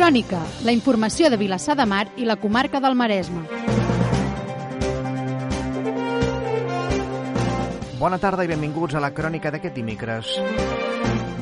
Crònica, la informació de Vilassar de Mar i la comarca del Maresme. Bona tarda i benvinguts a la crònica d'aquest dimecres.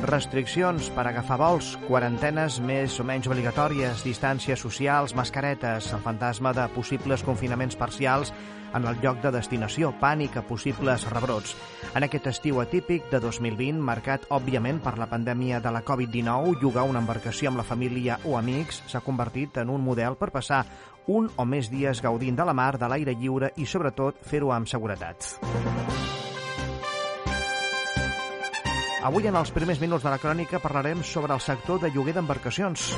Restriccions per agafar vols, quarantenes més o menys obligatòries, distàncies socials, mascaretes, el fantasma de possibles confinaments parcials en el lloc de destinació, pànic a possibles rebrots. En aquest estiu atípic de 2020, marcat òbviament per la pandèmia de la Covid-19, llogar una embarcació amb la família o amics s'ha convertit en un model per passar un o més dies gaudint de la mar, de l'aire lliure i, sobretot, fer-ho amb seguretat. Avui, en els primers minuts de la crònica, parlarem sobre el sector de lloguer d'embarcacions.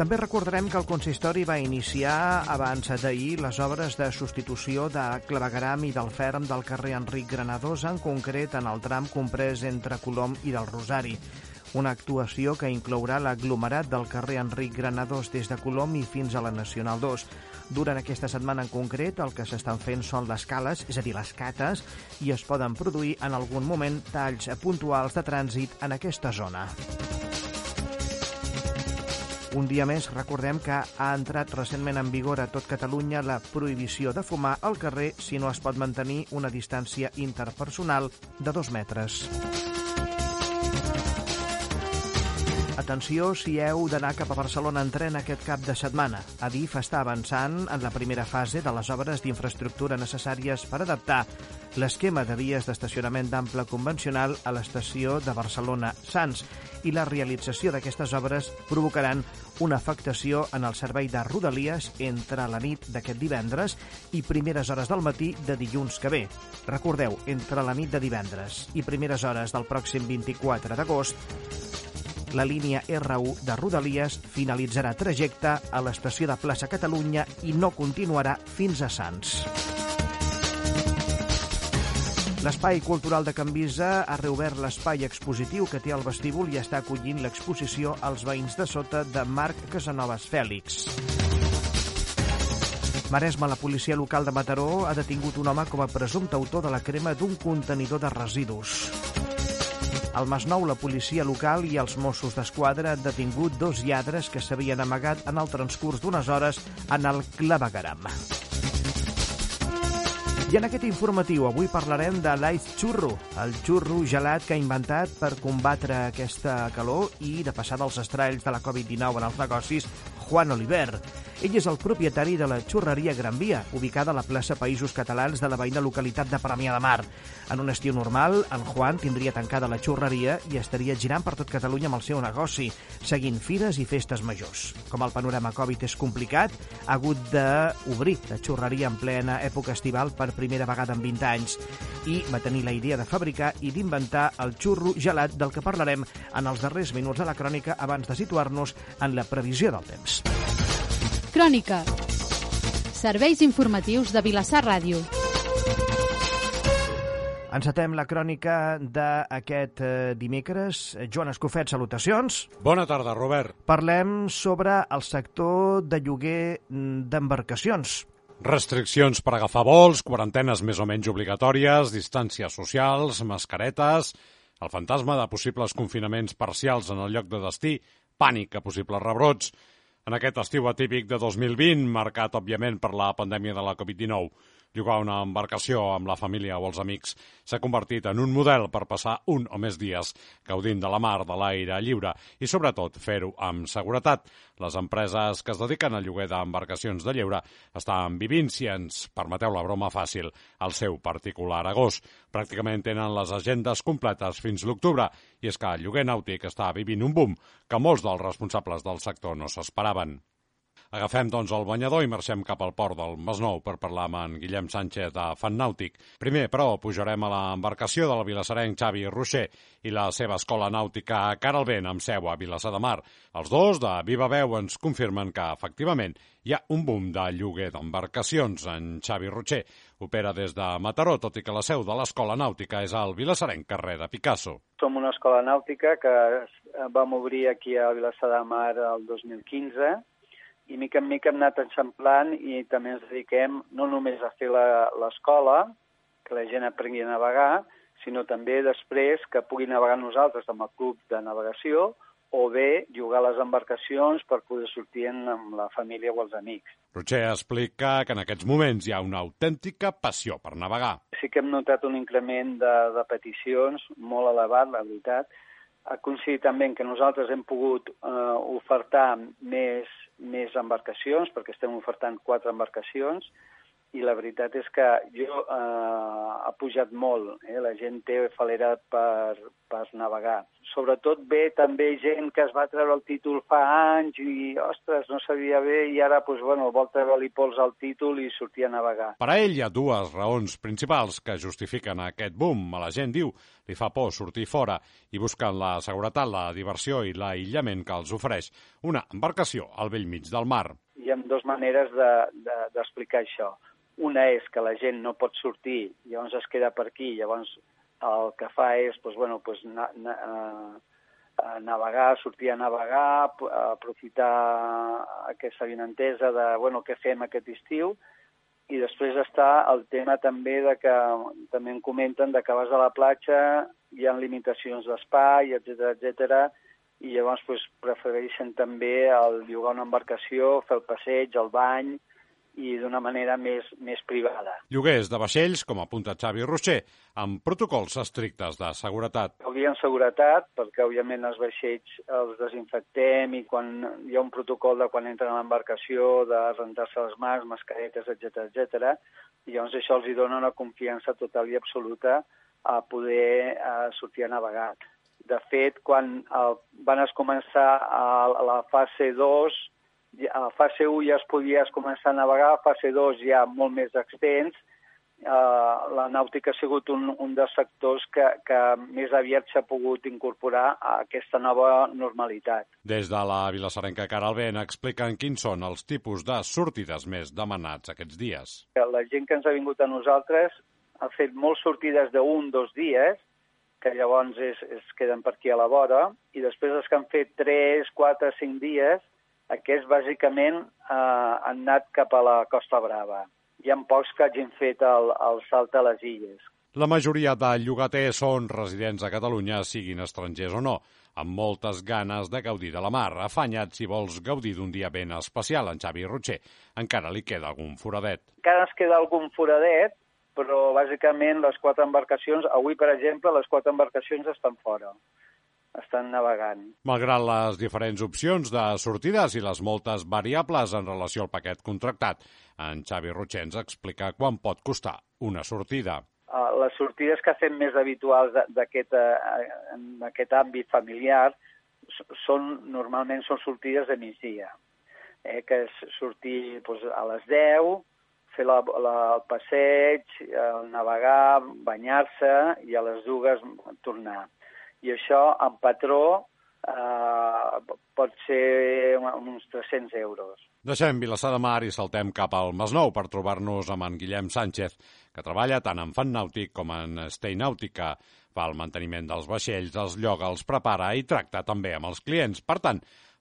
També recordarem que el consistori va iniciar abans d'ahir les obres de substitució de clavegaram i del ferm del carrer Enric Granados, en concret en el tram comprès entre Colom i del Rosari. Una actuació que inclourà l'aglomerat del carrer Enric Granados des de Colom i fins a la Nacional 2. Durant aquesta setmana en concret, el que s'estan fent són les cales, és a dir, les cates, i es poden produir en algun moment talls puntuals de trànsit en aquesta zona. Un dia més, recordem que ha entrat recentment en vigor a tot Catalunya la prohibició de fumar al carrer si no es pot mantenir una distància interpersonal de dos metres. Atenció si heu d'anar cap a Barcelona en tren aquest cap de setmana. Adif està avançant en la primera fase de les obres d'infraestructura necessàries per adaptar l'esquema de vies d'estacionament d'ample convencional a l'estació de Barcelona-Sants i la realització d'aquestes obres provocaran una afectació en el servei de Rodalies entre la nit d'aquest divendres i primeres hores del matí de dilluns que ve. Recordeu, entre la nit de divendres i primeres hores del pròxim 24 d'agost, la línia R1 de Rodalies finalitzarà trajecte a l'estació de Plaça Catalunya i no continuarà fins a Sants. L'Espai Cultural de Can Visa ha reobert l'espai expositiu que té al vestíbul i està acollint l'exposició als veïns de sota de Marc Casanovas Fèlix. Maresme, la policia local de Mataró ha detingut un home com a presumpte autor de la crema d'un contenidor de residus. Al Masnou, la policia local i els Mossos d'Esquadra han detingut dos lladres que s'havien amagat en el transcurs d'unes hores en el clavegaram. I en aquest informatiu avui parlarem de l'Ice Churro, el xurro gelat que ha inventat per combatre aquesta calor i de passar dels estralls de la Covid-19 en els negocis Juan Oliver. Ell és el propietari de la xurreria Gran Via, ubicada a la plaça Països Catalans de la veïna localitat de Premià de Mar. En un estiu normal, en Juan tindria tancada la xurreria i estaria girant per tot Catalunya amb el seu negoci, seguint fires i festes majors. Com el panorama Covid és complicat, ha hagut d'obrir la xurreria en plena època estival per primera vegada en 20 anys i va tenir la idea de fabricar i d'inventar el xurro gelat del que parlarem en els darrers minuts de la crònica abans de situar-nos en la previsió del temps. Crònica. Serveis informatius de Vilassar Ràdio. Encetem la crònica d'aquest eh, dimecres. Joan Escofet, salutacions. Bona tarda, Robert. Parlem sobre el sector de lloguer mm, d'embarcacions. Restriccions per agafar vols, quarantenes més o menys obligatòries, distàncies socials, mascaretes, el fantasma de possibles confinaments parcials en el lloc de destí, pànic a possibles rebrots, en aquest estiu atípic de 2020, marcat, òbviament, per la pandèmia de la Covid-19. Llogar una embarcació amb la família o els amics s'ha convertit en un model per passar un o més dies gaudint de la mar, de l'aire lliure i, sobretot, fer-ho amb seguretat. Les empreses que es dediquen al lloguer d'embarcacions de lleure estan vivint, si ens permeteu la broma fàcil, el seu particular agost. Pràcticament tenen les agendes completes fins l'octubre i és que el lloguer nàutic està vivint un boom que molts dels responsables del sector no s'esperaven. Agafem, doncs, el banyador i marxem cap al port del Masnou per parlar amb en Guillem Sánchez de Fan Nàutic. Primer, però, pujarem a l'embarcació del vilassarenc Xavi Rocher i la seva escola nàutica Cara al Vent, amb seu a Vilassar de Mar. Els dos, de viva veu, ens confirmen que, efectivament, hi ha un boom de lloguer d'embarcacions. En Xavi Rocher opera des de Mataró, tot i que la seu de l'escola nàutica és al vilassarenc carrer de Picasso. Som una escola nàutica que vam obrir aquí a Vilassar de Mar el 2015 i mica en mica hem anat eixamplant i també ens dediquem no només a fer l'escola, que la gent aprengui a navegar, sinó també després que pugui navegar nosaltres amb el club de navegació o bé jugar a les embarcacions per poder sortir amb la família o els amics. Roger explica que en aquests moments hi ha una autèntica passió per navegar. Sí que hem notat un increment de, de peticions molt elevat, la veritat. Ha coincidit també que nosaltres hem pogut eh, ofertar més, més embarcacions, perquè estem ofertant quatre embarcacions, i la veritat és que jo eh, ha pujat molt, eh? la gent té falera per, per navegar. Sobretot ve també gent que es va treure el títol fa anys i, ostres, no sabia bé i ara, doncs, bueno, vol treure-li pols al títol i sortir a navegar. Per a ell hi ha dues raons principals que justifiquen aquest boom. A la gent diu li fa por sortir fora i busquen la seguretat, la diversió i l'aïllament que els ofereix una embarcació al vell mig del mar. Hi ha dues maneres d'explicar de, de, això una és que la gent no pot sortir, llavors es queda per aquí, llavors el que fa és doncs, bueno, doncs, na, na, uh, navegar, sortir a navegar, aprofitar aquesta vinentesa de bueno, què fem aquest estiu, i després està el tema també de que també em comenten de que vas a la platja, hi ha limitacions d'espai, etc etc i llavors doncs, prefereixen també el llogar una embarcació, fer el passeig, el bany, i d'una manera més, més privada. Lloguers de vaixells, com apunta Xavi Rocher, amb protocols estrictes de seguretat. Hauria seguretat, perquè òbviament els vaixells els desinfectem i quan hi ha un protocol de quan entren a l'embarcació, de rentar-se les mans, mascaretes, etc etc. i llavors això els hi dona una confiança total i absoluta a poder a sortir a navegar. De fet, quan el, van es començar a, a la fase 2, a fase 1 ja es podia començar a navegar, a fase 2 ja molt més extens, Uh, la nàutica ha sigut un, un dels sectors que, que més aviat s'ha pogut incorporar a aquesta nova normalitat. Des de la Vilassarenca Caralben expliquen quins són els tipus de sortides més demanats aquests dies. La gent que ens ha vingut a nosaltres ha fet moltes sortides d'un, dos dies, que llavors es, es queden per aquí a la vora, i després els que han fet 3, 4, 5 dies, aquests, bàsicament, eh, han anat cap a la Costa Brava. Hi ha pocs que hagin fet el, el salt a les illes. La majoria de llogaters són residents a Catalunya, siguin estrangers o no, amb moltes ganes de gaudir de la mar. Afanya't si vols gaudir d'un dia ben especial, en Xavi Rutxer. Encara li queda algun foradet. Encara ens queda algun foradet, però bàsicament les quatre embarcacions, avui per exemple, les quatre embarcacions estan fora estan navegant. Malgrat les diferents opcions de sortides i les moltes variables en relació al paquet contractat, en Xavi Rutxer ens explica quan pot costar una sortida. Uh, les sortides que fem més habituals d'aquest en aquest àmbit familiar són normalment són sortides de migdia, eh, que és sortir doncs, a les 10, fer la, la, el passeig, el navegar, banyar-se i a les dues tornar i això en patró eh, pot ser uns 300 euros. Deixem Vilassar de Mar i saltem cap al Masnou per trobar-nos amb en Guillem Sánchez, que treballa tant en fan nàutic com en stay nàutica. Fa el manteniment dels vaixells, els lloga, els prepara i tracta també amb els clients. Per tant,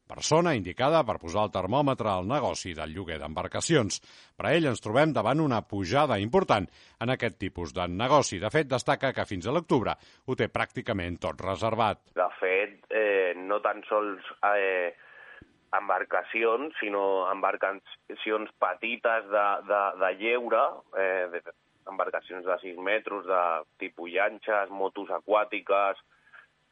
persona indicada per posar el termòmetre al negoci del lloguer d'embarcacions. Per a ell ens trobem davant una pujada important en aquest tipus de negoci. De fet, destaca que fins a l'octubre ho té pràcticament tot reservat. De fet, eh, no tan sols eh, embarcacions, sinó embarcacions petites de, de, de lleure, eh, de, embarcacions de 6 metres, de tipus llanxes, motos aquàtiques,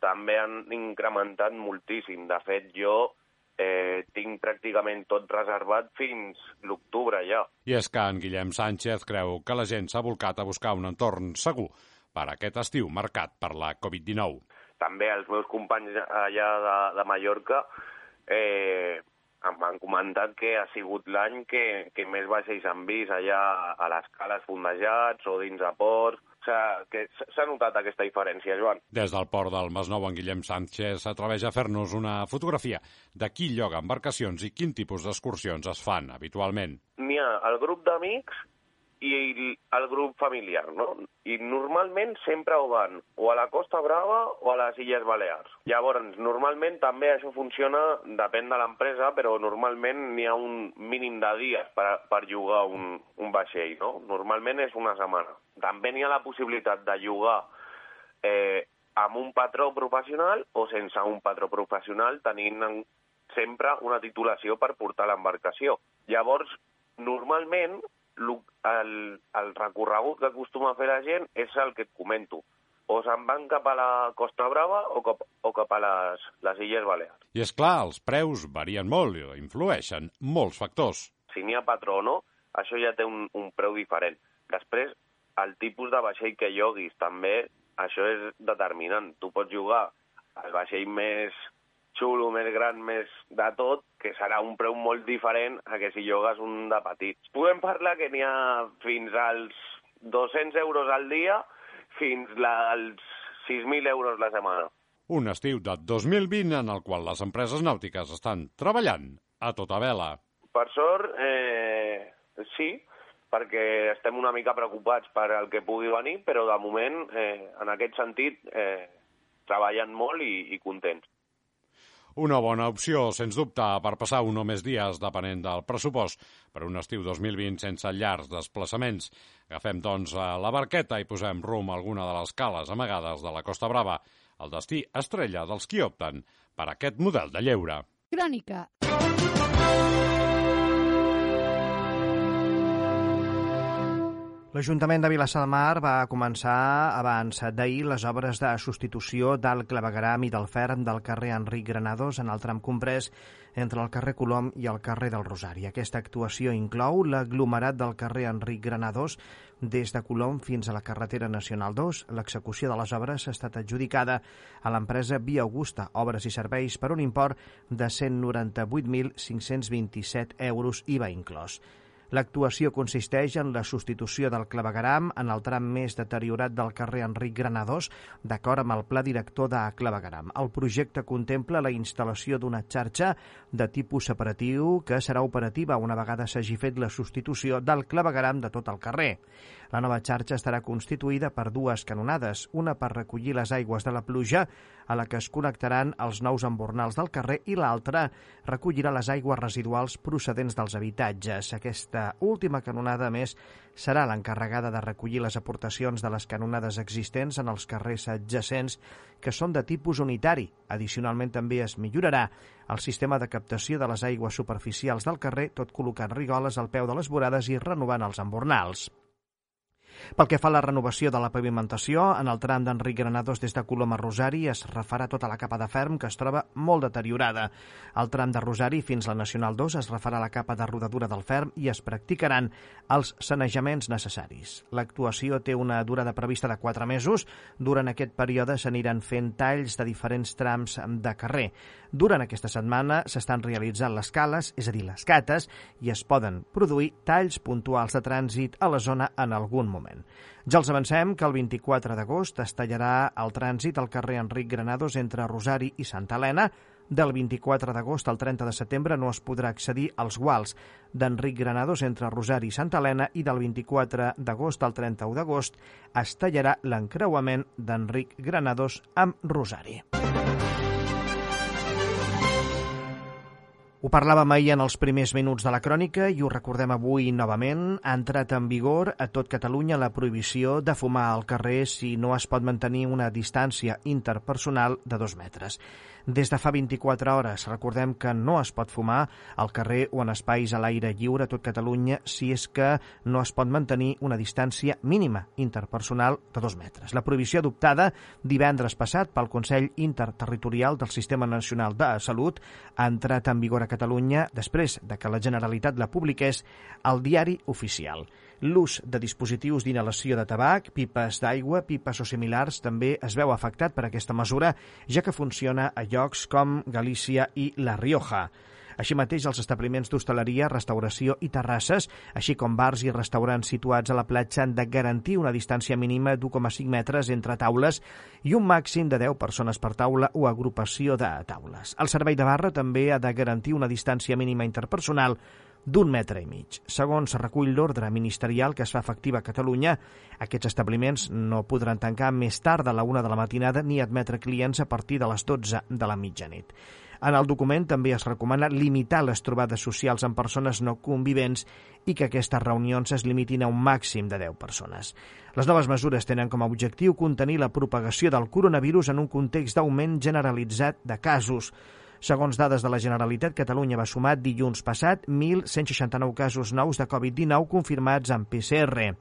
també han incrementat moltíssim. De fet, jo eh, tinc pràcticament tot reservat fins l'octubre ja. I és que en Guillem Sánchez creu que la gent s'ha volcat a buscar un entorn segur per aquest estiu marcat per la Covid-19. També els meus companys allà de, de Mallorca eh, em van comentat que ha sigut l'any que, que més vaixells han vist allà a les cales fondejats o dins de ports s'ha notat aquesta diferència, Joan. Des del port del Masnou, en Guillem Sánchez s'atreveix a fer-nos una fotografia de qui lloga embarcacions i quin tipus d'excursions es fan habitualment. N'hi ha el grup d'amics i el grup familiar, no? I normalment sempre ho van o a la Costa Brava o a les Illes Balears. Llavors, normalment també això funciona, depèn de l'empresa, però normalment n'hi ha un mínim de dies per, per llogar un, un vaixell, no? Normalment és una setmana. També n'hi ha la possibilitat de llogar eh, amb un patró professional o sense un patró professional, tenint en, sempre una titulació per portar l'embarcació. Llavors, normalment, el, el recorregut que acostuma a fer la gent és el que et comento. O se'n van cap a la Costa Brava o cap, o cap a les, les Illes Balears. I és clar, els preus varien molt i influeixen molts factors. Si n'hi ha patró o no, això ja té un, un preu diferent. Després, el tipus de vaixell que lloguis també, això és determinant. Tu pots jugar al vaixell més xulo, més gran, més de tot, que serà un preu molt diferent a que si llogues un de petits. Podem parlar que n'hi ha fins als 200 euros al dia fins als 6.000 euros la setmana. Un estiu de 2020 en el qual les empreses nàutiques estan treballant a tota vela. Per sort, eh, sí, perquè estem una mica preocupats per el que pugui venir, però de moment, eh, en aquest sentit, eh, treballen molt i, i contents. Una bona opció, sens dubte, per passar un o més dies, depenent del pressupost, per un estiu 2020 sense llargs desplaçaments. Agafem, doncs, la barqueta i posem rum a alguna de les cales amagades de la Costa Brava, el destí estrella dels qui opten per aquest model de lleure. Crònica. L'Ajuntament de Vilassar de Mar va començar abans d'ahir les obres de substitució del clavegaram i del ferm del carrer Enric Granados en el tram comprès entre el carrer Colom i el carrer del Rosari. Aquesta actuació inclou l'aglomerat del carrer Enric Granados des de Colom fins a la carretera Nacional 2. L'execució de les obres ha estat adjudicada a l'empresa Via Augusta, Obres i Serveis, per un import de 198.527 euros IVA inclòs. L'actuació consisteix en la substitució del clavegaram en el tram més deteriorat del carrer Enric Granados, d'acord amb el pla director de clavegaram. El projecte contempla la instal·lació d'una xarxa de tipus separatiu que serà operativa una vegada s'hagi fet la substitució del clavegaram de tot el carrer. La nova xarxa estarà constituïda per dues canonades, una per recollir les aigües de la pluja, a la que es connectaran els nous embornals del carrer, i l'altra recollirà les aigües residuals procedents dels habitatges. Aquesta última canonada, més, serà l'encarregada de recollir les aportacions de les canonades existents en els carrers adjacents que són de tipus unitari. Addicionalment, també es millorarà el sistema de captació de les aigües superficials del carrer, tot col·locant rigoles al peu de les vorades i renovant els embornals. Pel que fa a la renovació de la pavimentació, en el tram d'Enric Granados des de Colom a Rosari es refarà tota la capa de ferm que es troba molt deteriorada. Al tram de Rosari fins a la Nacional 2 es refarà la capa de rodadura del ferm i es practicaran els sanejaments necessaris. L'actuació té una durada prevista de 4 mesos. Durant aquest període s'aniran fent talls de diferents trams de carrer. Durant aquesta setmana s'estan realitzant les cales, és a dir, les cates, i es poden produir talls puntuals de trànsit a la zona en algun moment. Ja els avancem que el 24 d'agost es tallarà el trànsit al carrer Enric Granados entre Rosari i Santa Helena, del 24 d'agost al 30 de setembre no es podrà accedir als guals d'Enric Granados entre Rosari i Santa Helena i del 24 d'agost al 31 d'agost es tallarà l'encreuament d'Enric Granados amb Rosari. Ho parlàvem ahir en els primers minuts de la crònica i ho recordem avui novament. Ha entrat en vigor a tot Catalunya la prohibició de fumar al carrer si no es pot mantenir una distància interpersonal de dos metres des de fa 24 hores. Recordem que no es pot fumar al carrer o en espais a l'aire lliure a tot Catalunya si és que no es pot mantenir una distància mínima interpersonal de dos metres. La prohibició adoptada divendres passat pel Consell Interterritorial del Sistema Nacional de Salut ha entrat en vigor a Catalunya després de que la Generalitat la publiqués al diari oficial. L'ús de dispositius d'inhalació de tabac, pipes d'aigua, pipes o similars també es veu afectat per aquesta mesura, ja que funciona a llocs com Galícia i La Rioja. Així mateix, els establiments d'hostaleria, restauració i terrasses, així com bars i restaurants situats a la platja han de garantir una distància mínima d'1,5 metres entre taules i un màxim de 10 persones per taula o agrupació de taules. El servei de barra també ha de garantir una distància mínima interpersonal d'un metre i mig. Segons recull l'ordre ministerial que es fa efectiva a Catalunya, aquests establiments no podran tancar més tard de la una de la matinada ni admetre clients a partir de les 12 de la mitjanit. En el document també es recomana limitar les trobades socials amb persones no convivents i que aquestes reunions es limitin a un màxim de 10 persones. Les noves mesures tenen com a objectiu contenir la propagació del coronavirus en un context d'augment generalitzat de casos. Segons dades de la Generalitat, Catalunya va sumar dilluns passat 1.169 casos nous de Covid-19 confirmats amb PCR.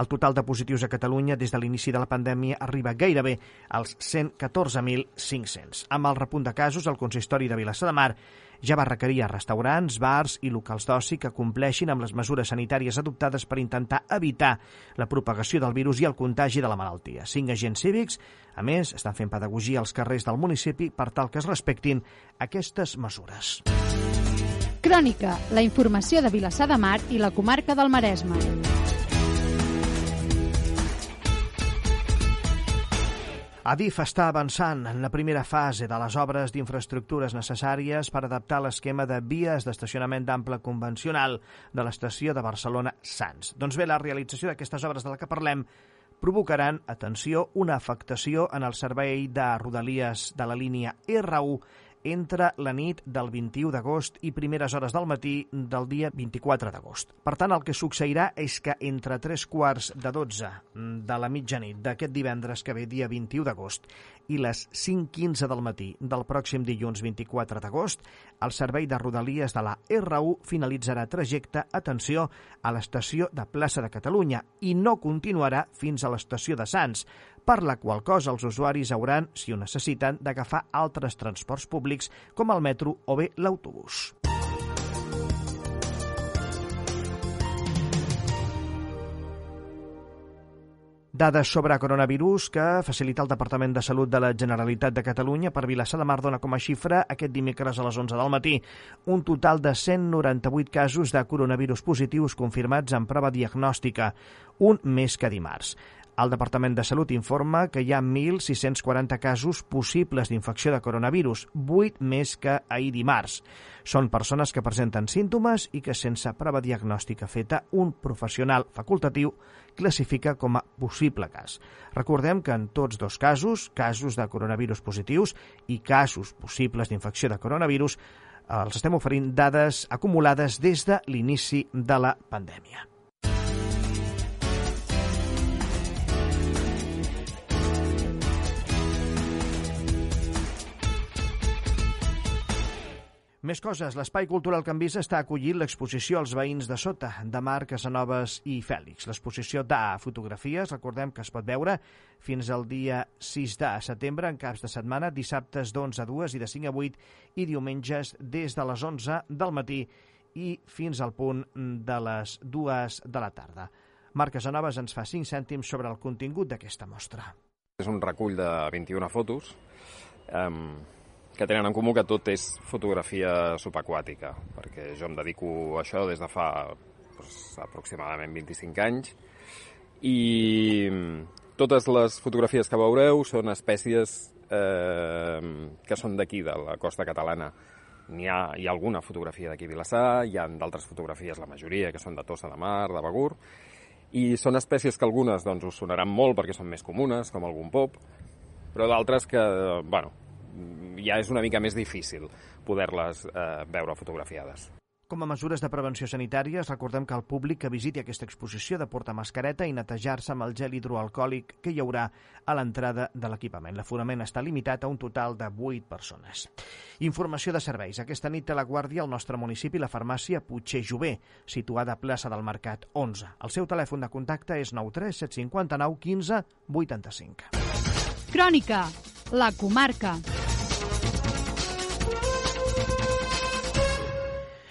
El total de positius a Catalunya des de l'inici de la pandèmia arriba gairebé als 114.500. Amb el repunt de casos, el consistori de Vilassar de Mar ja va requerir a restaurants, bars i locals d'oci que compleixin amb les mesures sanitàries adoptades per intentar evitar la propagació del virus i el contagi de la malaltia. Cinc agents cívics, a més, estan fent pedagogia als carrers del municipi per tal que es respectin aquestes mesures. Crònica, la informació de Vilassar de Mar i la comarca del Maresme. Adif està avançant en la primera fase de les obres d'infraestructures necessàries per adaptar l'esquema de vies d'estacionament d'ample convencional de l'estació de Barcelona-Sants. Doncs bé, la realització d'aquestes obres de la que parlem provocaran, atenció, una afectació en el servei de rodalies de la línia R1 entre la nit del 21 d'agost i primeres hores del matí del dia 24 d'agost. Per tant, el que succeirà és que entre tres quarts de 12 de la mitjanit d'aquest divendres que ve, dia 21 d'agost, i les 5.15 del matí del pròxim dilluns 24 d'agost, el servei de rodalies de la R1 finalitzarà trajecte, atenció, a l'estació de Plaça de Catalunya i no continuarà fins a l'estació de Sants, per la qual cosa els usuaris hauran, si ho necessiten, d'agafar altres transports públics com el metro o bé l'autobús. Dades sobre coronavirus que facilita el Departament de Salut de la Generalitat de Catalunya per Vilassar de Mar dona com a xifra aquest dimecres a les 11 del matí un total de 198 casos de coronavirus positius confirmats en prova diagnòstica, un més que dimarts. El Departament de Salut informa que hi ha 1.640 casos possibles d'infecció de coronavirus, 8 més que ahir dimarts. Són persones que presenten símptomes i que sense prova diagnòstica feta un professional facultatiu classifica com a possible cas. Recordem que en tots dos casos, casos de coronavirus positius i casos possibles d'infecció de coronavirus, els estem oferint dades acumulades des de l'inici de la pandèmia. Més coses. L'Espai Cultural Can Visa està acollint l'exposició als veïns de sota, de Marc, Casanovas i Fèlix. L'exposició de fotografies, recordem que es pot veure fins al dia 6 de setembre, en caps de setmana, dissabtes d'11 a 2 i de 5 a 8, i diumenges des de les 11 del matí i fins al punt de les 2 de la tarda. Marc Casanovas ens fa 5 cèntims sobre el contingut d'aquesta mostra. És un recull de 21 fotos, que tenen en comú que tot és fotografia subaquàtica, perquè jo em dedico a això des de fa doncs, aproximadament 25 anys i totes les fotografies que veureu són espècies eh, que són d'aquí, de la costa catalana. N'hi ha, hi ha alguna fotografia d'aquí a Vilassar, hi ha d'altres fotografies, la majoria, que són de Tossa de Mar, de Begur, i són espècies que algunes doncs, us sonaran molt perquè són més comunes, com algun pop, però d'altres que, bueno, ja és una mica més difícil poder-les eh, veure fotografiades. Com a mesures de prevenció sanitàries, recordem que el públic que visiti aquesta exposició de portar mascareta i netejar-se amb el gel hidroalcohòlic que hi haurà a l'entrada de l'equipament. L'aforament està limitat a un total de 8 persones. Informació de serveis. Aquesta nit té la guàrdia al nostre municipi la farmàcia Puigcer Jové, situada a plaça del Mercat 11. El seu telèfon de contacte és 93 759 15 85. Crònica, la comarca.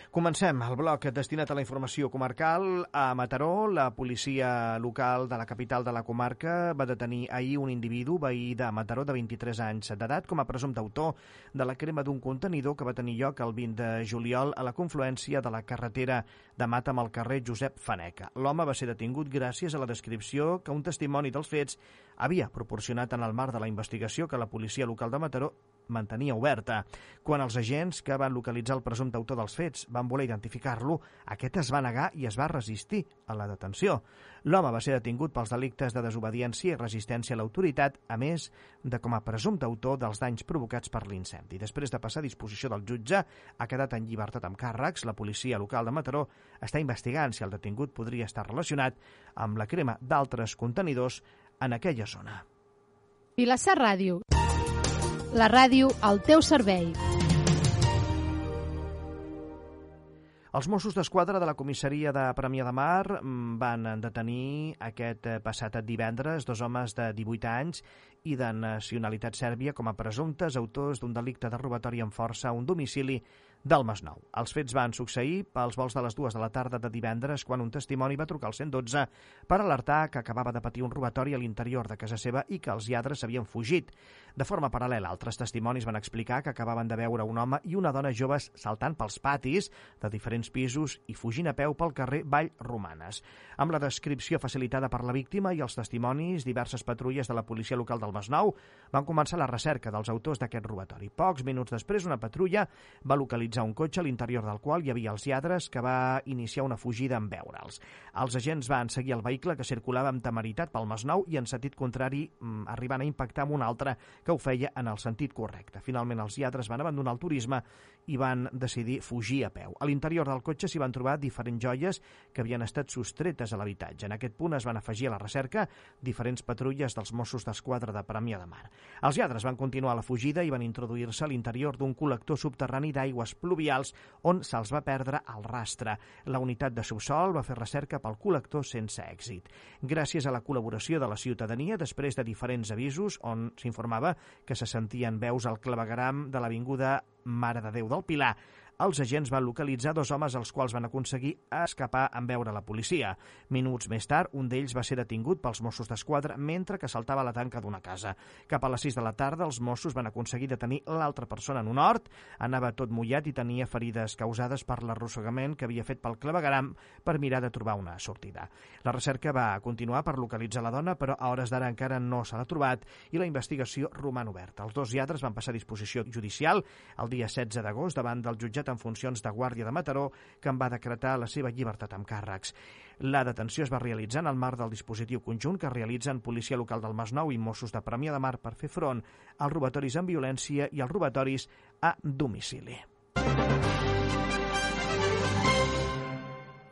Comencem el bloc destinat a la informació comarcal. A Mataró, la policia local de la capital de la comarca va detenir ahir un individu veí de Mataró de 23 anys d'edat com a presumpte autor de la crema d'un contenidor que va tenir lloc el 20 de juliol a la confluència de la carretera de Mata amb el carrer Josep Faneca. L'home va ser detingut gràcies a la descripció que un testimoni dels fets havia proporcionat en el marc de la investigació que la policia local de Mataró mantenia oberta. Quan els agents que van localitzar el presumpte autor dels fets van voler identificar-lo, aquest es va negar i es va resistir a la detenció. L'home va ser detingut pels delictes de desobediència i resistència a l'autoritat, a més de com a presumpte autor dels danys provocats per l'incendi. Després de passar a disposició del jutge, ha quedat en llibertat amb càrrecs. La policia local de Mataró està investigant si el detingut podria estar relacionat amb la crema d'altres contenidors en aquella zona. Vilassar Ràdio. La ràdio al teu servei. Els Mossos d'Esquadra de la comissaria de Premià de Mar mm, van detenir aquest eh, passat divendres dos homes de 18 anys i de nacionalitat sèrbia com a presumptes autors d'un delicte de robatori amb força a un domicili del Masnou. Els fets van succeir pels vols de les dues de la tarda de divendres quan un testimoni va trucar al 112 per alertar que acabava de patir un robatori a l'interior de casa seva i que els lladres havien fugit. De forma paral·lela, altres testimonis van explicar que acabaven de veure un home i una dona joves saltant pels patis de diferents pisos i fugint a peu pel carrer Vall Romanes. Amb la descripció facilitada per la víctima i els testimonis, diverses patrulles de la policia local del Masnou van començar la recerca dels autors d'aquest robatori. Pocs minuts després, una patrulla va localitzar un cotxe a l'interior del qual hi havia els lladres que va iniciar una fugida en veure'ls. Els agents van seguir el vehicle que circulava amb temeritat pel Masnou i en sentit contrari mm, arribant a impactar amb un altre que ho feia en el sentit correcte. Finalment, els lladres van abandonar el turisme i van decidir fugir a peu. A l'interior del cotxe s'hi van trobar diferents joies que havien estat sostretes a l'habitatge. En aquest punt es van afegir a la recerca diferents patrulles dels Mossos d'Esquadra de Premià de Mar. Els lladres van continuar la fugida i van introduir-se a l'interior d'un col·lector subterrani d'aigües pluvials on se'ls va perdre el rastre. La unitat de subsol va fer recerca pel col·lector sense èxit. Gràcies a la col·laboració de la ciutadania, després de diferents avisos on s'informava que se sentien veus al clavegram de l'Avinguda Mare de Déu del Pilar, els agents van localitzar dos homes els quals van aconseguir escapar en veure la policia. Minuts més tard, un d'ells va ser detingut pels Mossos d'Esquadra mentre que saltava la tanca d'una casa. Cap a les 6 de la tarda, els Mossos van aconseguir detenir l'altra persona en un hort, anava tot mullat i tenia ferides causades per l'arrossegament que havia fet pel clavegaram per mirar de trobar una sortida. La recerca va continuar per localitzar la dona, però a hores d'ara encara no se l'ha trobat i la investigació roman oberta. Els dos lladres van passar a disposició judicial el dia 16 d'agost davant del jutjat en funcions de guàrdia de Mataró, que en va decretar la seva llibertat amb càrrecs. La detenció es va realitzar en el marc del dispositiu conjunt que realitzen Policia Local del Masnou i Mossos de Premià de Mar per fer front als robatoris amb violència i als robatoris a domicili.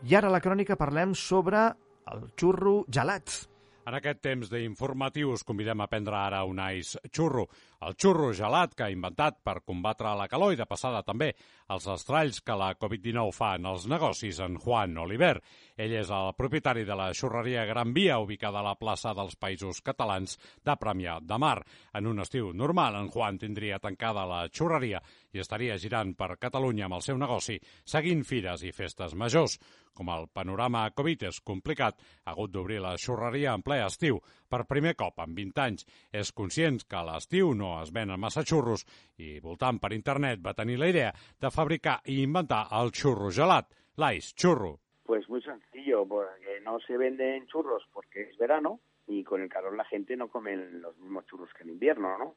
I ara a la crònica parlem sobre el xurro gelat. En aquest temps d'informatius convidem a prendre ara un ice xurro. El xurro gelat que ha inventat per combatre la calor i de passada també els estralls que la Covid-19 fa en els negocis en Juan Oliver. Ell és el propietari de la xurreria Gran Via, ubicada a la plaça dels Països Catalans de Premià de Mar. En un estiu normal, en Juan tindria tancada la xurreria i estaria girant per Catalunya amb el seu negoci, seguint fires i festes majors. Com el panorama Covid és complicat, ha hagut d'obrir la xurreria en ple estiu. Per primer cop en 20 anys és conscient que a l'estiu no es venen massa xurros i, voltant per internet, va tenir la idea de fabricar i inventar el xurro gelat, l'Ice Churro. Pues muy sencillo, porque no se venden churros porque es verano y con el calor la gente no come los mismos churros que en invierno, ¿no?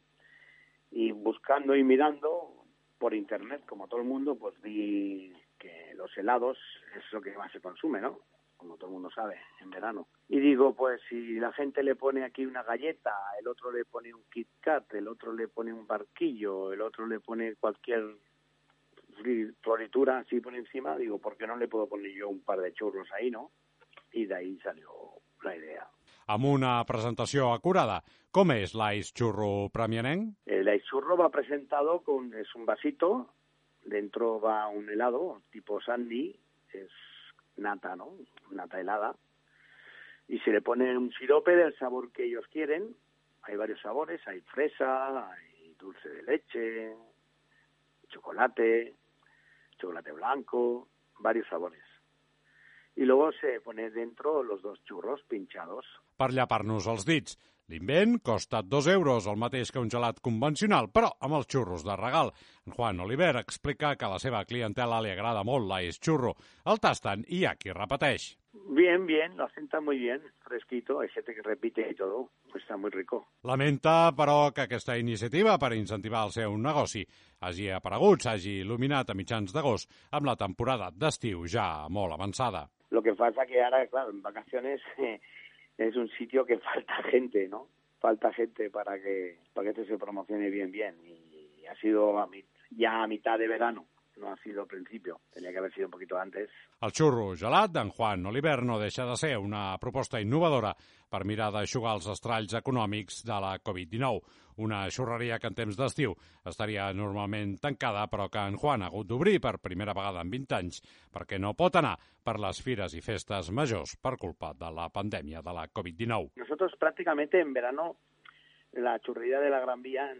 Y buscando y mirando por internet, como todo el mundo, pues vi que los helados es lo que más se consume, ¿no? Como todo el mundo sabe, en verano. Y digo, pues si la gente le pone aquí una galleta, el otro le pone un Kit Kat, el otro le pone un barquillo, el otro le pone cualquier floritura así por encima, digo, ¿por qué no le puedo poner yo un par de churros ahí, no? Y de ahí salió la idea. Amb una presentació acurada. Com és l'Ice Churro premianenc? El Ice Churro va presentado con, es un vasito dentro va un helado tipo sandy, es nata, ¿no? Nata helada. Y se le pone un sirope del sabor que ellos quieren. Hay varios sabores, hay fresa, hay dulce de leche, chocolate, chocolate blanco, varios sabores. Y luego se pone dentro los dos churros pinchados. Per llapar-nos els dits, L'invent costa 2 euros, el mateix que un gelat convencional, però amb els xurros de regal. En Juan Oliver explica que a la seva clientela li agrada molt l'Ice Churro. El tasten i hi ha qui repeteix. Bien, bien, lo sienta muy bien, fresquito, hay gente que repite y todo, está muy rico. Lamenta, però, que aquesta iniciativa per incentivar el seu negoci hagi aparegut, s'hagi il·luminat a mitjans d'agost amb la temporada d'estiu ja molt avançada. Lo que pasa que ahora, claro, en vacaciones eh, es un sitio que falta gente, ¿no? Falta gente para que, para que esto se promocione bien, bien. Y ha sido a mi, ya a mitad de verano, no ha sido al principio, tenía que haber sido un poquito antes. El xurro gelat d'en Juan Oliver no deixa de ser una proposta innovadora per mirar d'aixugar els estralls econòmics de la Covid-19. Una xurreria que en temps d'estiu estaria normalment tancada, però que en Juan ha hagut d'obrir per primera vegada en 20 anys perquè no pot anar per les fires i festes majors per culpa de la pandèmia de la Covid-19. Nosotros prácticamente en verano la churrería de la Gran Vía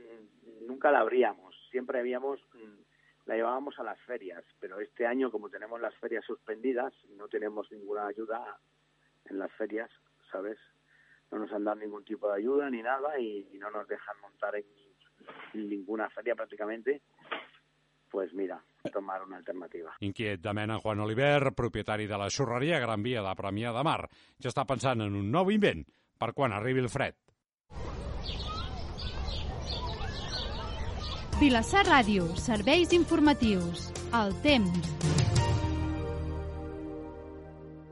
nunca la abríamos, siempre habíamos la llevábamos a las ferias, pero este año como tenemos las ferias suspendidas no tenemos ninguna ayuda en las ferias, ¿sabes? No nos han dado ningún tipo de ayuda ni nada y, no nos dejan montar en, ninguna feria prácticamente, pues mira, tomar una alternativa. Inquiet de mena Juan Oliver, propietari de la xurreria Gran Via de Premià de Mar, ja està pensant en un nou invent per quan fred. Vilassar Ràdio, serveis informatius. El temps.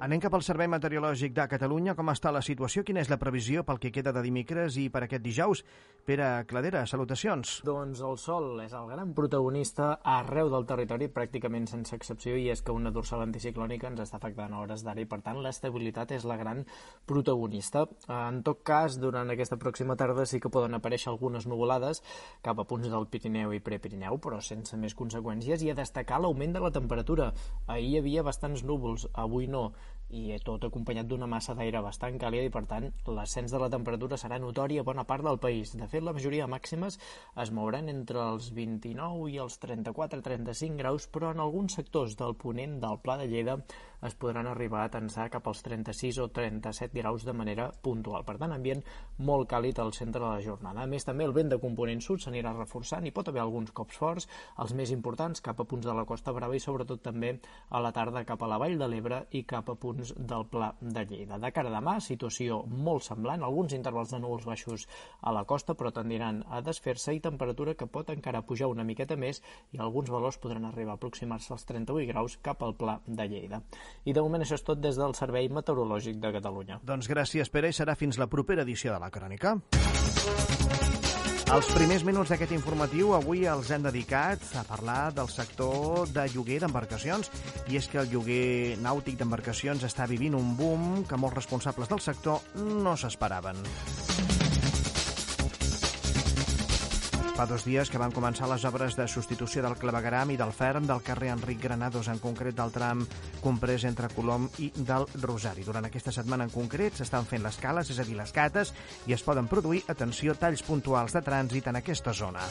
Anem cap al Servei Meteorològic de Catalunya. Com està la situació? Quina és la previsió pel que queda de dimecres i per aquest dijous? Pere Cladera, salutacions. Doncs el sol és el gran protagonista arreu del territori, pràcticament sense excepció, i és que una dorsal anticiclònica ens està afectant a hores d'ara i, per tant, l'estabilitat és la gran protagonista. En tot cas, durant aquesta pròxima tarda sí que poden aparèixer algunes nuvolades cap a punts del Pirineu i Prepirineu, però sense més conseqüències, i a destacar l'augment de la temperatura. Ahir hi havia bastants núvols, avui no i tot acompanyat d'una massa d'aire bastant càlida i per tant l'ascens de la temperatura serà notori a bona part del país. De fet, la majoria màximes es mouran entre els 29 i els 34-35 graus, però en alguns sectors del ponent del Pla de Lleida es podran arribar a tensar cap als 36 o 37 graus de manera puntual. Per tant, ambient molt càlid al centre de la jornada. A més, també el vent de component sud s'anirà reforçant i pot haver alguns cops forts, els més importants cap a punts de la Costa Brava i sobretot també a la tarda cap a la Vall de l'Ebre i cap a punts del Pla de Lleida. De cara a demà, situació molt semblant, alguns intervals de núvols baixos a la costa, però tendiran a desfer-se i temperatura que pot encara pujar una miqueta més i alguns valors podran arribar a aproximar-se als 38 graus cap al Pla de Lleida. I de moment això és tot des del Servei Meteorològic de Catalunya. Doncs gràcies, Pere, i serà fins la propera edició de la Crònica. Els primers minuts d'aquest informatiu avui els hem dedicat a parlar del sector de lloguer d'embarcacions i és que el lloguer nàutic d'embarcacions està vivint un boom que molts responsables del sector no s'esperaven. Fa dos dies que van començar les obres de substitució del clavegaram i del ferm del carrer Enric Granados, en concret del tram comprès entre Colom i del Rosari. Durant aquesta setmana en concret s'estan fent les cales, és a dir, les cates, i es poden produir, atenció, talls puntuals de trànsit en aquesta zona.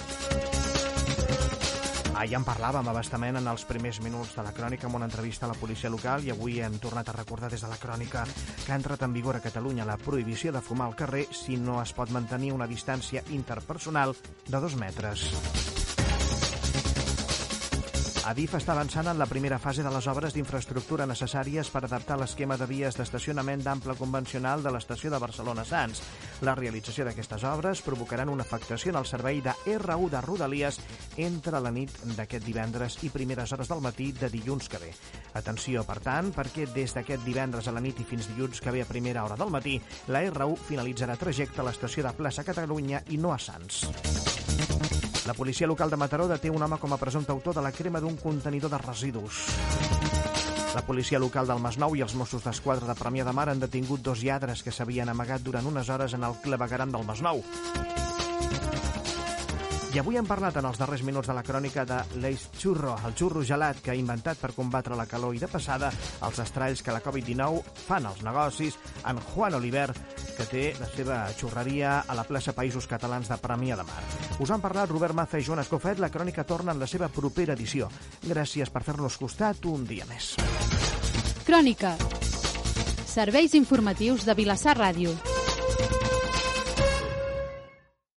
Ahir en parlàvem abastament en els primers minuts de la crònica amb una entrevista a la policia local i avui hem tornat a recordar des de la crònica que ha entrat en vigor a Catalunya la prohibició de fumar al carrer si no es pot mantenir una distància interpersonal de dos metres. Adif està avançant en la primera fase de les obres d'infraestructura necessàries per adaptar l'esquema de vies d'estacionament d'ample convencional de l'estació de Barcelona-Sants. La realització d'aquestes obres provocaran una afectació en el servei de R1 de Rodalies entre la nit d'aquest divendres i primeres hores del matí de dilluns que ve. Atenció, per tant, perquè des d'aquest divendres a la nit i fins dilluns que ve a primera hora del matí, la R1 finalitzarà trajecte a l'estació de plaça Catalunya i no a Sants. La policia local de Mataró deté un home com a presumpte autor de la crema d'un contenidor de residus. La policia local del Masnou i els Mossos d'Esquadra de Premià de Mar han detingut dos lladres que s'havien amagat durant unes hores en el clavegaram del Masnou. Avui hem parlat en els darrers minuts de la crònica de l'Eix Churro, el xurro gelat que ha inventat per combatre la calor i de passada els estralls que la Covid-19 fan als negocis en Juan Oliver, que té la seva xurreria a la plaça Països Catalans de Premià de Mar. Us han parlat Robert Maza i Joan Escofet. La crònica torna en la seva propera edició. Gràcies per fer-nos costat un dia més. Crònica. Serveis informatius de Vilassar Ràdio.